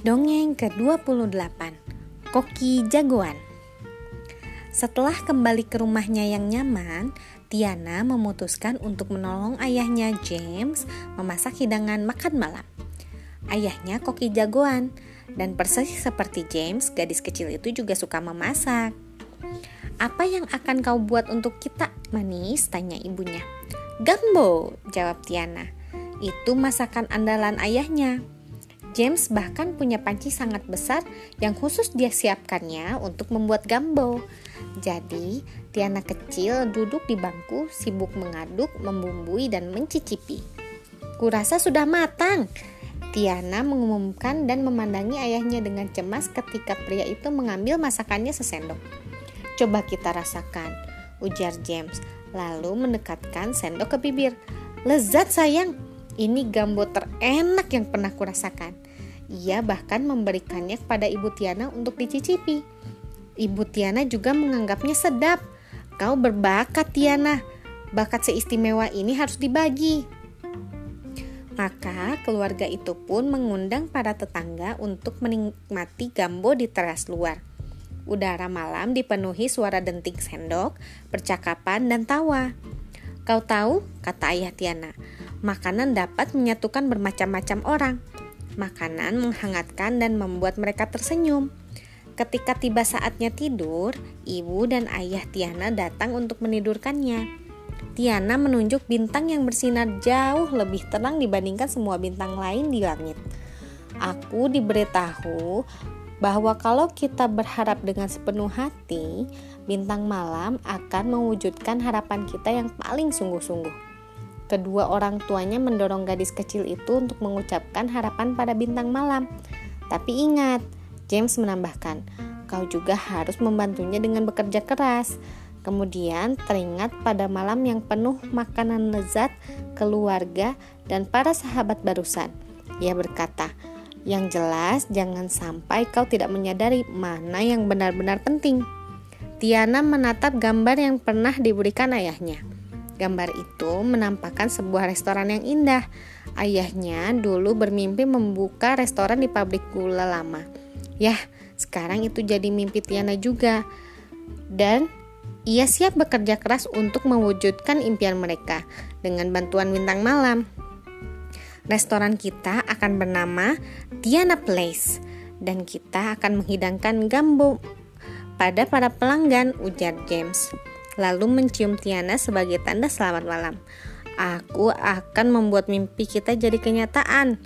Dongeng ke-28 Koki Jagoan Setelah kembali ke rumahnya yang nyaman, Tiana memutuskan untuk menolong ayahnya James memasak hidangan makan malam. Ayahnya koki jagoan dan persis seperti James, gadis kecil itu juga suka memasak. Apa yang akan kau buat untuk kita, manis? Tanya ibunya. Gambo, jawab Tiana. Itu masakan andalan ayahnya. James bahkan punya panci sangat besar yang khusus dia siapkannya untuk membuat gambo. Jadi, Tiana kecil duduk di bangku sibuk mengaduk, membumbui, dan mencicipi. Kurasa sudah matang. Tiana mengumumkan dan memandangi ayahnya dengan cemas ketika pria itu mengambil masakannya sesendok. Coba kita rasakan, ujar James, lalu mendekatkan sendok ke bibir. Lezat sayang, ini gambo terenak yang pernah kurasakan. Ia bahkan memberikannya kepada Ibu Tiana untuk dicicipi. Ibu Tiana juga menganggapnya sedap. Kau berbakat Tiana. Bakat seistimewa ini harus dibagi. Maka keluarga itu pun mengundang para tetangga untuk menikmati gambo di teras luar. Udara malam dipenuhi suara denting sendok, percakapan, dan tawa. Kau tahu, kata ayah Tiana, makanan dapat menyatukan bermacam-macam orang. Makanan menghangatkan dan membuat mereka tersenyum. Ketika tiba saatnya tidur, ibu dan ayah Tiana datang untuk menidurkannya. Tiana menunjuk bintang yang bersinar jauh lebih terang dibandingkan semua bintang lain di langit. Aku diberitahu bahwa kalau kita berharap dengan sepenuh hati, bintang malam akan mewujudkan harapan kita yang paling sungguh-sungguh. Kedua orang tuanya mendorong gadis kecil itu untuk mengucapkan harapan pada bintang malam. Tapi ingat, James menambahkan, kau juga harus membantunya dengan bekerja keras. Kemudian teringat pada malam yang penuh makanan lezat, keluarga, dan para sahabat barusan. Ia berkata, yang jelas jangan sampai kau tidak menyadari mana yang benar-benar penting. Tiana menatap gambar yang pernah diberikan ayahnya. Gambar itu menampakkan sebuah restoran yang indah. Ayahnya dulu bermimpi membuka restoran di pabrik gula lama. Yah, sekarang itu jadi mimpi Tiana juga. Dan ia siap bekerja keras untuk mewujudkan impian mereka dengan bantuan bintang malam. Restoran kita akan bernama Tiana Place dan kita akan menghidangkan gambo pada para pelanggan, ujar James lalu mencium Tiana sebagai tanda selamat malam. Aku akan membuat mimpi kita jadi kenyataan.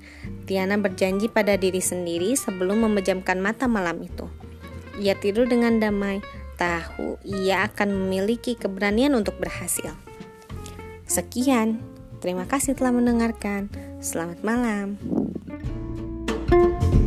Tiana berjanji pada diri sendiri sebelum memejamkan mata malam itu. Ia tidur dengan damai, tahu ia akan memiliki keberanian untuk berhasil. Sekian, terima kasih telah mendengarkan. Selamat malam. thank you